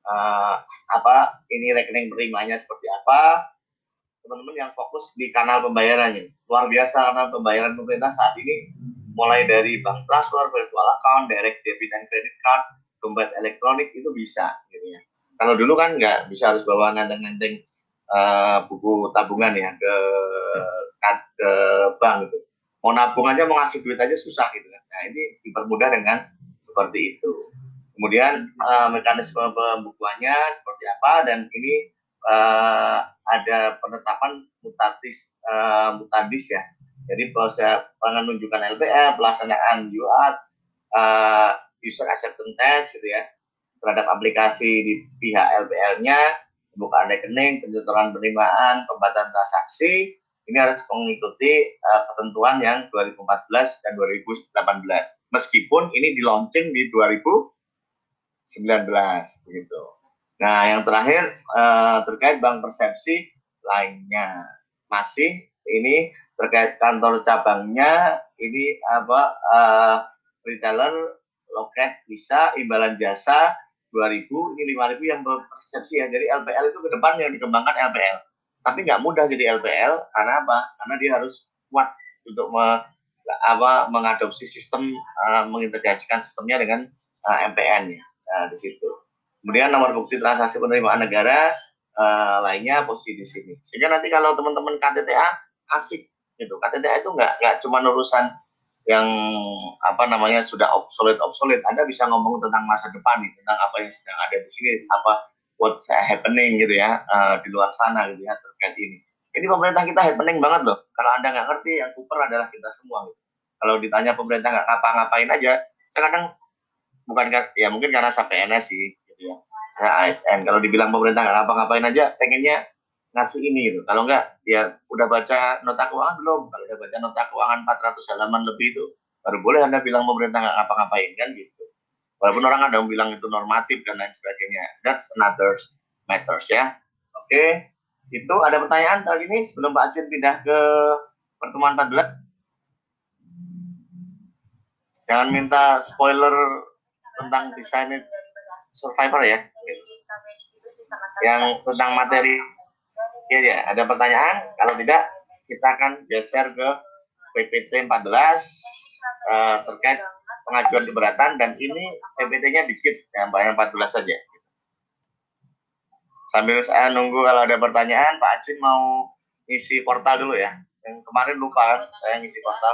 Uh, apa ini rekening penerimanya seperti apa? Teman-teman yang fokus di kanal pembayarannya. Luar biasa kanal pembayaran pemerintah saat ini mulai dari bank transfer, virtual account, direct debit and credit card, dompet elektronik itu bisa gitu ya. Kalau dulu kan nggak bisa harus bawa nenteng-nenteng uh, buku tabungan ya ke ke bank gitu. Mau nabung aja mau ngasih duit aja susah gitu kan. Nah ini dipermudah dengan seperti itu. Kemudian uh, mekanisme pembukuannya seperti apa dan ini uh, ada penetapan mutatis uh, mutandis ya. Jadi proses penunjukan LPR, pelaksanaan UAT, uh, user acceptance test gitu ya terhadap aplikasi di pihak LPL-nya pembukaan rekening, penyetoran penerimaan, pembatasan transaksi, ini harus mengikuti uh, ketentuan yang 2014 dan 2018. Meskipun ini di launching di 2019 begitu. Nah, yang terakhir uh, terkait bank persepsi lainnya masih ini terkait kantor cabangnya ini apa uh, retailer loket bisa imbalan jasa 2000 ini 5000 yang berpersepsi ya. Jadi LPL itu ke depan yang dikembangkan LPL tapi nggak mudah jadi LPL karena apa? Karena dia harus kuat untuk me, apa mengadopsi sistem uh, mengintegrasikan sistemnya dengan uh, MPN ya uh, di situ. Kemudian nomor bukti transaksi penerimaan negara uh, lainnya posisi di sini. Sehingga nanti kalau teman-teman KTTA asik gitu. KTTA itu nggak nggak cuma urusan yang apa namanya sudah obsolete obsolete. Anda bisa ngomong tentang masa depan nih tentang apa yang sedang ada di sini apa what's happening gitu ya uh, di luar sana gitu ya terkait ini. Ini pemerintah kita happening banget loh. Kalau Anda nggak ngerti yang super adalah kita semua gitu. kalau ditanya pemerintah nggak ngapa-ngapain aja saya kadang bukan ya mungkin karena saya PNS sih gitu ya. Saya ASN kalau dibilang pemerintah nggak ngapa-ngapain aja pengennya ngasih ini gitu. Kalau enggak, dia udah baca nota keuangan belum? Kalau udah baca nota keuangan 400 halaman lebih itu, baru boleh Anda bilang pemerintah nggak ngapa-ngapain kan gitu. Walaupun orang ada yang bilang itu normatif dan lain sebagainya. That's another matters ya. Oke, itu ada pertanyaan kali ini sebelum Pak Acin pindah ke pertemuan 14. Jangan minta spoiler tentang desain survivor ya. Yang tentang materi Ya, ya, ada pertanyaan? Kalau tidak, kita akan geser ke PPT 14 uh, terkait pengajuan keberatan dan ini PPT-nya dikit, ya, yang 14 saja. Sambil saya nunggu kalau ada pertanyaan, Pak Acin mau ngisi portal dulu ya. Yang kemarin lupa kan, saya ngisi portal.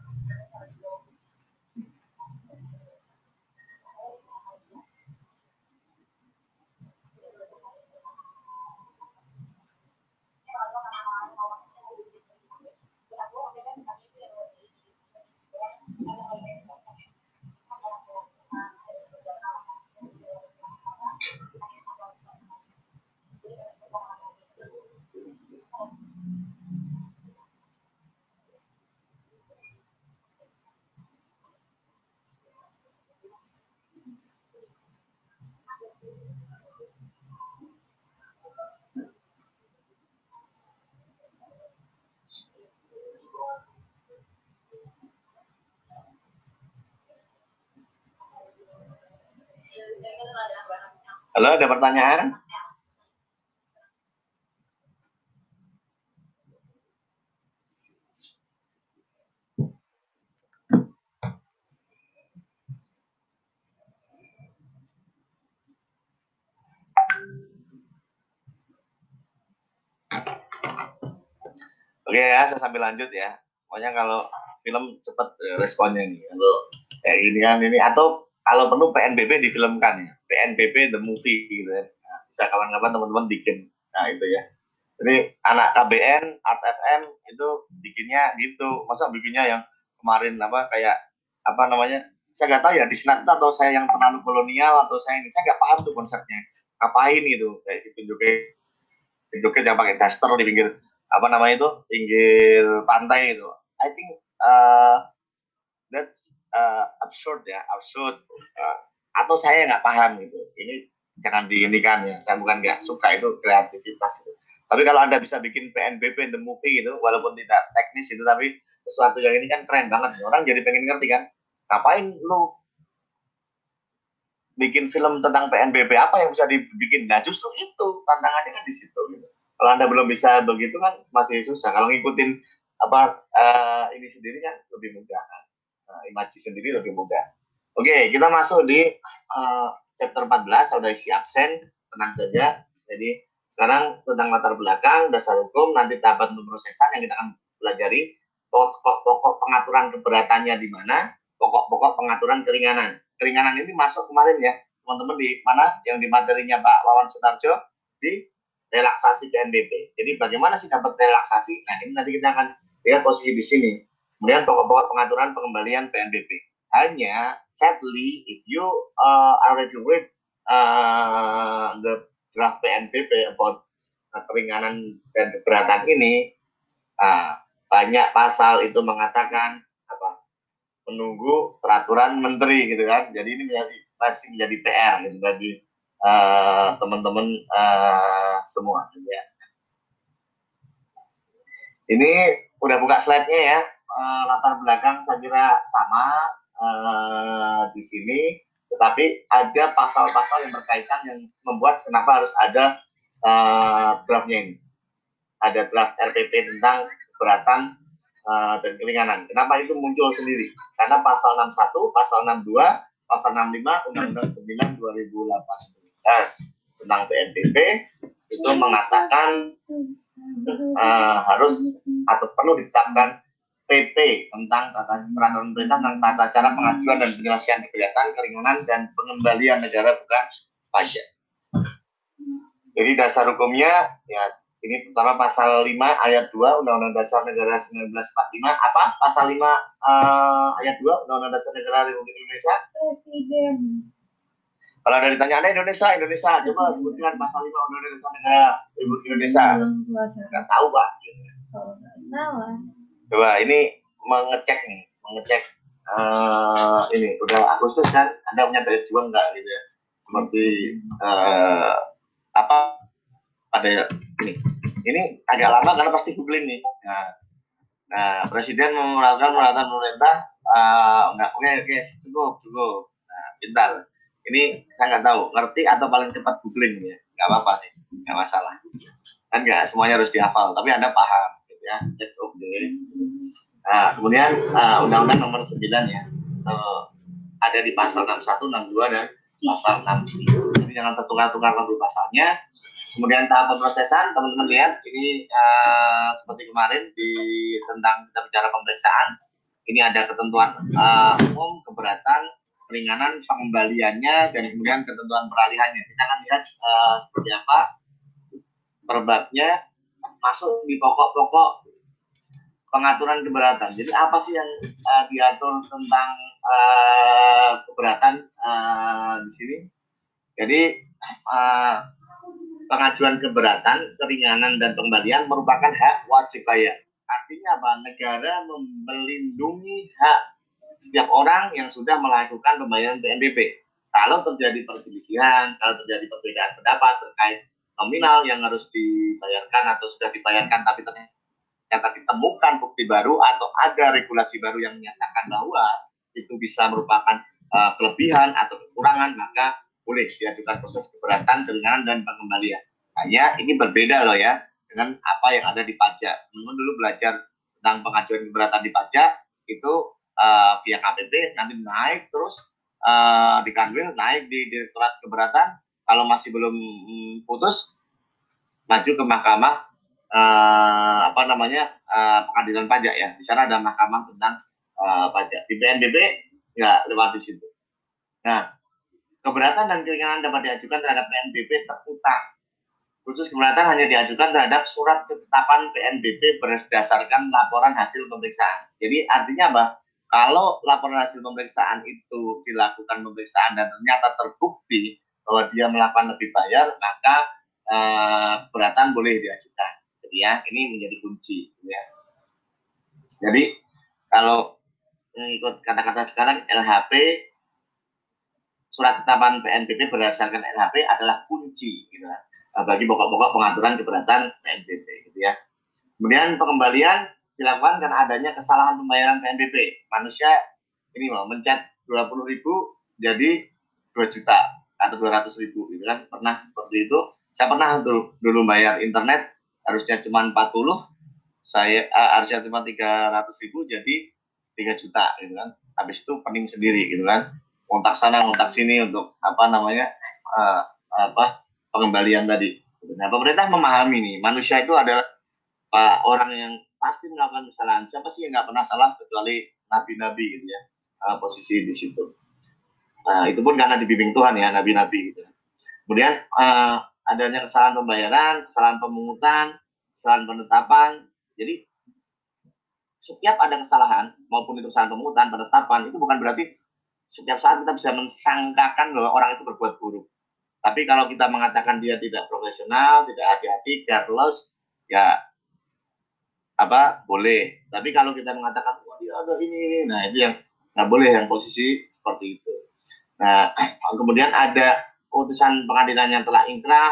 Halo, ada pertanyaan? Oke ya, saya sambil lanjut ya. Pokoknya kalau film cepat eh, responnya nih. Kalau kayak gini kan ini atau kalau perlu PNBP difilmkan ya. PNBP the movie gitu ya. Nah, bisa kawan-kawan teman-teman bikin. Nah, itu ya. Jadi anak KBN, Art FM itu bikinnya gitu. Masa bikinnya yang kemarin apa kayak apa namanya? Saya nggak tahu ya di Sinatra atau saya yang terlalu kolonial atau saya ini saya nggak paham tuh konsepnya. Ngapain gitu kayak gitu juga joget yang pakai daster di pinggir apa namanya itu pinggir pantai itu I think uh, that's uh, absurd ya absurd. Uh, atau saya nggak paham gitu. Ini jangan diinikan ya saya bukan nggak suka itu kreativitas itu. Tapi kalau anda bisa bikin PNBP in the movie gitu walaupun tidak teknis itu tapi sesuatu yang ini kan keren banget. Orang jadi pengen ngerti kan ngapain lu bikin film tentang PNBP apa yang bisa dibikin? Nah justru itu tantangannya kan di situ gitu. Kalau anda belum bisa begitu kan masih susah. Kalau ngikutin apa uh, ini sendiri kan lebih mudah kan. Uh, imaji sendiri lebih mudah. Oke, kita masuk di uh, chapter 14, sudah isi absen, tenang saja. Jadi sekarang tentang latar belakang, dasar hukum, nanti tahapan pemrosesan yang kita akan pelajari, pokok-pokok pengaturan keberatannya di mana, pokok-pokok pengaturan keringanan. Keringanan ini masuk kemarin ya, teman-teman di mana yang di materinya Pak Wawan Sutarjo di relaksasi PNBP. Jadi bagaimana sih dapat relaksasi? Nah ini nanti kita akan lihat posisi di sini. Kemudian pokok-pokok pengaturan pengembalian PNBP. Hanya sadly if you uh, already read uh, the draft PNBP about keringanan dan keberatan ini, uh, banyak pasal itu mengatakan apa menunggu peraturan menteri gitu kan. Jadi ini menjadi masih menjadi PR gitu bagi uh, teman-teman uh, semua ya. Ini udah buka slide-nya ya. Uh, latar belakang saya kira sama uh, di sini, tetapi ada pasal-pasal yang berkaitan yang membuat kenapa harus ada uh, draftnya ini. Ada draft RPP tentang keberatan uh, dan keringanan. Kenapa itu muncul sendiri? Karena pasal 61, pasal 62, pasal 65 Undang-Undang 9 2018 tentang PNBP itu mengatakan uh, harus atau perlu ditetapkan PP tentang tata peraturan pemerintah tentang tata cara pengajuan dan penyelesaian kegiatan keringanan dan pengembalian negara bukan pajak. Jadi dasar hukumnya ya ini pertama pasal 5 ayat 2 Undang-Undang Dasar Negara 1945 apa? Pasal 5 uh, eh, ayat 2 Undang-Undang Dasar Negara Republik Indonesia. Presiden kalau ada ditanya Indonesia, Indonesia, coba sebutkan pasal lima Undang-Undang Dasar Negara Republik Indonesia. Nggak tahu, Pak. salah. Coba ini mengecek nih, mengecek uh, ini udah Agustus kan, Anda punya daya juang nggak gitu ya? Seperti uh, apa pada ini. Ini agak lama karena pasti googling nih. Nah, nah Presiden melakukan peralatan pemerintah, uh, oke, oke, cukup, cukup. Nah, pintar ini saya nggak tahu ngerti atau paling cepat googling ya nggak apa-apa sih nggak masalah kan nggak semuanya harus dihafal tapi anda paham ya it's okay nah kemudian uh, undang-undang nomor 9 ya uh, ada di pasal 61 62 dan pasal 6 jadi jangan tertukar-tukar nanti pasalnya. Kemudian tahap pemrosesan teman-teman lihat ini uh, seperti kemarin di tentang kita bicara pemeriksaan. Ini ada ketentuan uh, umum keberatan keringanan pengembaliannya dan kemudian ketentuan peralihannya. Kita akan lihat uh, seperti apa perbabnya masuk di pokok-pokok pengaturan keberatan. Jadi apa sih yang uh, diatur tentang uh, keberatan uh, di sini? Jadi uh, pengajuan keberatan, keringanan dan pengembalian merupakan hak wajib bayar. Artinya apa? Negara melindungi hak setiap orang yang sudah melakukan pembayaran PNBP. Kalau terjadi perselisihan, kalau terjadi perbedaan pendapat terkait nominal yang harus dibayarkan atau sudah dibayarkan tapi ternyata ditemukan bukti baru atau ada regulasi baru yang menyatakan bahwa itu bisa merupakan uh, kelebihan atau kekurangan, maka boleh diajukan proses keberatan, keringanan, dan pengembalian. Hanya ini berbeda loh ya dengan apa yang ada di pajak. Teman dulu belajar tentang pengajuan keberatan di pajak, itu uh, via KPP nanti naik terus uh, di Kanwil naik di Direktorat Keberatan kalau masih belum mm, putus maju ke mahkamah uh, apa namanya uh, pengadilan pajak ya di sana ada mahkamah tentang uh, pajak di BNBB ya lewat di situ nah keberatan dan keringanan dapat diajukan terhadap PNBP terutang Khusus keberatan hanya diajukan terhadap surat ketetapan PNBP berdasarkan laporan hasil pemeriksaan. Jadi artinya apa? Kalau laporan hasil pemeriksaan itu dilakukan pemeriksaan dan ternyata terbukti bahwa dia melakukan lebih bayar, maka eh, keberatan boleh diajukan. Jadi ya, ini menjadi kunci. Gitu ya. Jadi kalau mengikut kata-kata sekarang LHP surat ketetapan PNBP berdasarkan LHP adalah kunci gitu ya, bagi pokok-pokok pengaturan keberatan PNBP gitu ya. Kemudian pengembalian dilakukan karena adanya kesalahan pembayaran PNBP. Manusia ini mau mencet 20 ribu jadi 2 juta atau 200 ribu gitu kan. Pernah seperti itu. Saya pernah dulu, dulu bayar internet harusnya cuma 40 saya uh, harusnya cuma tiga ratus ribu jadi tiga juta gitu kan. Habis itu pening sendiri gitu kan. Kontak sana kontak sini untuk apa namanya uh, apa pengembalian tadi. Nah pemerintah memahami nih manusia itu adalah uh, orang yang pasti melakukan kesalahan. Siapa sih yang nggak pernah salah kecuali nabi-nabi gitu ya. Uh, posisi di situ nah itu pun karena dibimbing Tuhan ya nabi-nabi gitu kemudian uh, adanya kesalahan pembayaran kesalahan pemungutan kesalahan penetapan jadi setiap ada kesalahan maupun itu kesalahan pemungutan penetapan itu bukan berarti setiap saat kita bisa mensangkakan bahwa orang itu berbuat buruk. Tapi kalau kita mengatakan dia tidak profesional, tidak hati-hati, careless, ya apa boleh. Tapi kalau kita mengatakan wah dia ada ini, nah itu yang nggak boleh yang posisi seperti itu. Nah kemudian ada putusan pengadilan yang telah ingkrah,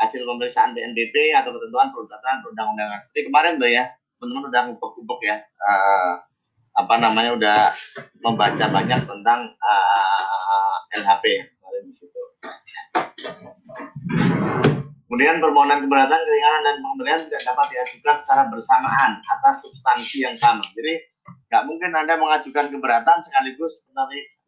hasil pemeriksaan BNPB atau ketentuan peraturan perundang-undangan. Seperti kemarin Mbak ya, teman-teman udah ngubek-ngubek ya uh, apa namanya udah membaca banyak tentang uh, LHP kemarin di situ. Kemudian permohonan keberatan, keringanan dan pengembalian tidak dapat diajukan secara bersamaan atas substansi yang sama. Jadi nggak mungkin anda mengajukan keberatan sekaligus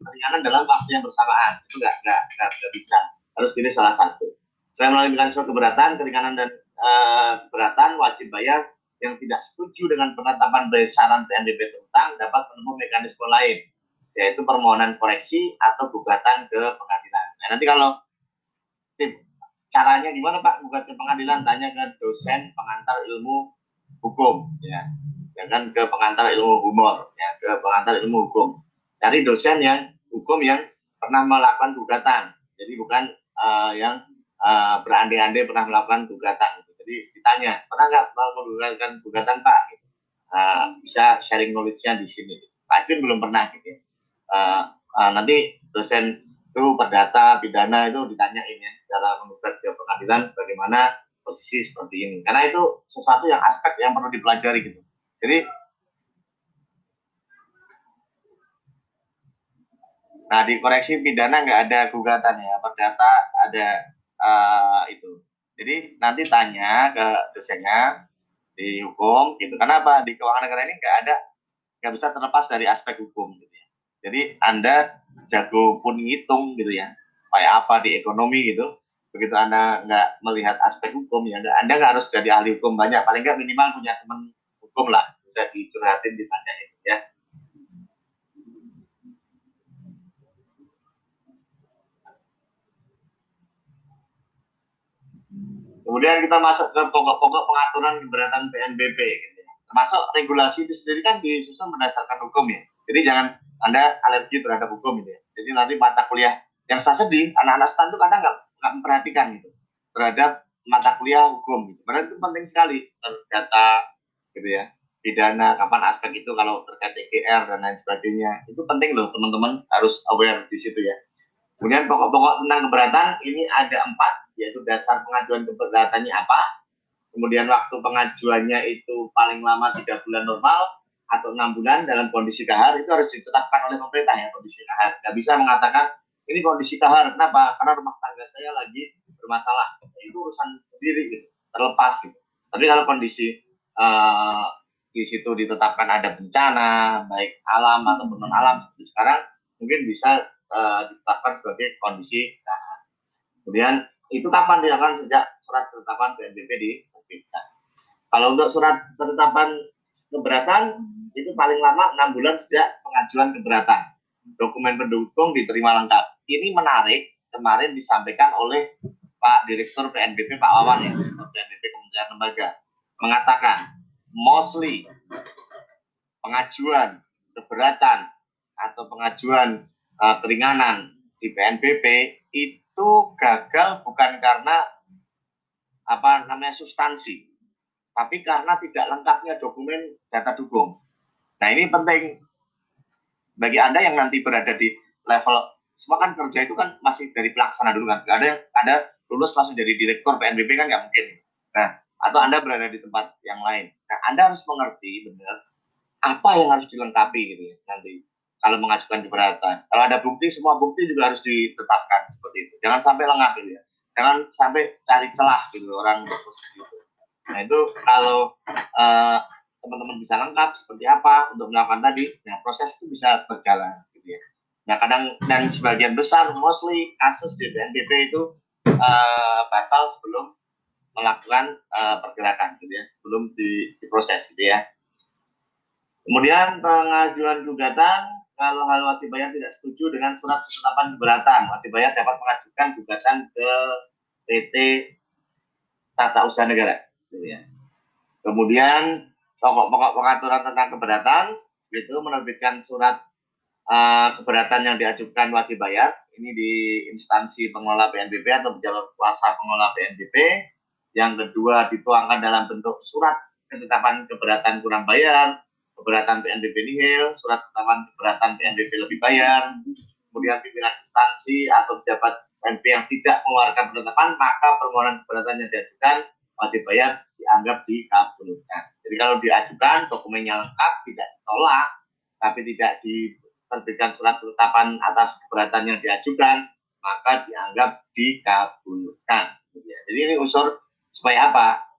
keringanan dalam waktu yang bersamaan. Itu nggak nggak nggak bisa. Harus pilih salah satu. Saya melalui mekanisme keberatan, keringanan dan uh, keberatan wajib bayar yang tidak setuju dengan penetapan besaran PNBP terutang dapat menempuh mekanisme lain, yaitu permohonan koreksi atau gugatan ke pengadilan. Nah, nanti kalau tip caranya gimana Pak gugat ke pengadilan? Tanya ke dosen pengantar ilmu hukum, ya, jangan ke pengantar ilmu humor, ya, ke pengantar ilmu hukum. Cari dosen yang hukum yang pernah melakukan gugatan, jadi bukan uh, yang uh, berandai-andai pernah melakukan gugatan. Jadi ditanya, pernah nggak menggunakan gugatan Pak? Uh, bisa sharing knowledge-nya di sini. Pak Edwin belum pernah gitu. Uh, uh, nanti dosen itu perdata pidana itu ditanyain ya cara menggugat ke pengadilan bagaimana posisi seperti ini. Karena itu sesuatu yang aspek yang perlu dipelajari gitu. Jadi Nah, di koreksi pidana nggak ada gugatan ya, perdata ada uh, itu. Jadi nanti tanya ke dosennya di hukum gitu. Kenapa di keuangan negara ini nggak ada nggak bisa terlepas dari aspek hukum gitu ya. Jadi Anda jago pun ngitung gitu ya. Kayak apa di ekonomi gitu. Begitu Anda nggak melihat aspek hukum ya Anda nggak harus jadi ahli hukum banyak. Paling nggak minimal punya teman hukum lah. Bisa dicurhatin ditanyain ya. Kemudian kita masuk ke pokok-pokok pengaturan keberatan PNBP. Gitu ya. Termasuk regulasi itu sendiri kan disusun berdasarkan hukum ya. Jadi jangan Anda alergi terhadap hukum gitu ya. Jadi nanti mata kuliah yang saya sedih, anak-anak stan itu kadang nggak memperhatikan gitu terhadap mata kuliah hukum gitu. Padahal itu penting sekali terdata gitu ya pidana kapan aspek itu kalau terkait EGR dan lain sebagainya itu penting loh teman-teman harus aware di situ ya kemudian pokok-pokok tentang keberatan ini ada empat yaitu dasar pengajuan keberatannya apa, kemudian waktu pengajuannya itu paling lama tiga bulan normal atau enam bulan dalam kondisi kahar itu harus ditetapkan oleh pemerintah ya kondisi kahar. Gak bisa mengatakan ini kondisi kahar kenapa? Karena rumah tangga saya lagi bermasalah. Itu urusan sendiri gitu, terlepas gitu. Tapi kalau kondisi uh, di situ ditetapkan ada bencana baik alam ataupun non alam seperti sekarang mungkin bisa uh, ditetapkan sebagai kondisi kahar. Kemudian itu kapan dilakukan sejak surat ketetapan PNBP diterbitkan. Kalau untuk surat ketetapan keberatan itu paling lama enam bulan sejak pengajuan keberatan. Dokumen pendukung diterima lengkap. Ini menarik kemarin disampaikan oleh Pak Direktur PNBP Pak Wawan ya, PNBP Kementerian Lembaga mengatakan mostly pengajuan keberatan atau pengajuan uh, keringanan di PNBP itu gagal bukan karena apa namanya substansi, tapi karena tidak lengkapnya dokumen data dukung. Nah ini penting bagi anda yang nanti berada di level semua kan kerja itu kan masih dari pelaksana dulu kan, ada yang ada lulus langsung jadi direktur PNBP kan nggak mungkin. Nah atau anda berada di tempat yang lain. Nah anda harus mengerti benar apa yang harus dilengkapi gitu ya nanti kalau mengajukan keberatan. Kalau ada bukti, semua bukti juga harus ditetapkan seperti itu. Jangan sampai lengah gitu ya. Jangan sampai cari celah gitu orang posisi itu. Nah itu kalau uh, teman-teman bisa lengkap seperti apa untuk melakukan tadi, nah proses itu bisa berjalan gitu ya. Nah kadang dan sebagian besar mostly kasus di BNPB itu uh, batal sebelum melakukan uh, pergerakan gitu ya, sebelum di, diproses gitu ya. Kemudian pengajuan gugatan kalau hal wajib bayar tidak setuju dengan surat ketetapan keberatan, wajib bayar dapat mengajukan gugatan ke PT Tata Usaha Negara. Gitu ya. Kemudian pokok-pokok pengaturan tentang keberatan itu menerbitkan surat uh, keberatan yang diajukan wajib bayar ini di instansi pengelola PNBP atau pejabat kuasa pengelola PNBP yang kedua dituangkan dalam bentuk surat ketetapan keberatan kurang bayar keberatan PNBP nihil surat ketetapan keberatan PNBP lebih bayar kemudian pimpinan instansi atau pejabat PNBP yang tidak mengeluarkan penetapan maka permohonan keberatan yang diajukan wajib bayar dianggap dikabulkan jadi kalau diajukan dokumennya lengkap tidak ditolak, tapi tidak diterbitkan surat ketetapan atas keberatan yang diajukan, maka dianggap dikabulkan. Jadi ini unsur supaya apa?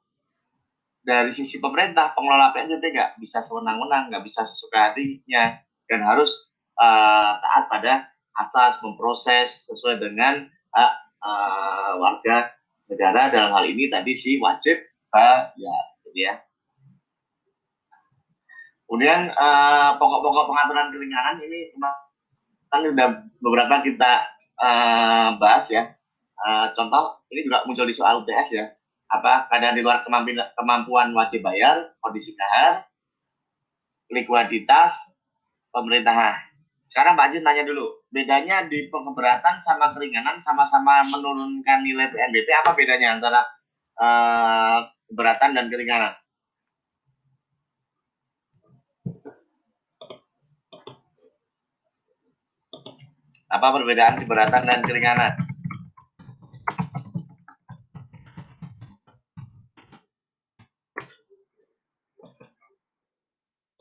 Dari sisi pemerintah, pengelola PNBP nggak bisa sewenang-wenang, nggak bisa sesuka hatinya, dan harus uh, taat pada asas memproses sesuai dengan hak uh, warga negara dalam hal ini tadi si wajib bayar, gitu ya. Kemudian uh, pokok-pokok pengaturan keringanan ini kan sudah beberapa kita uh, bahas ya. Uh, contoh ini juga muncul di soal UTS ya. Apa keadaan di luar kemampuan, kemampuan wajib bayar, kondisi kahar, likuiditas, pemerintahan. Sekarang Pak Jun tanya dulu, bedanya di pengeberatan sama keringanan sama-sama menurunkan nilai PNBP apa bedanya antara uh, keberatan dan keringanan? Apa perbedaan keberatan dan keringanan?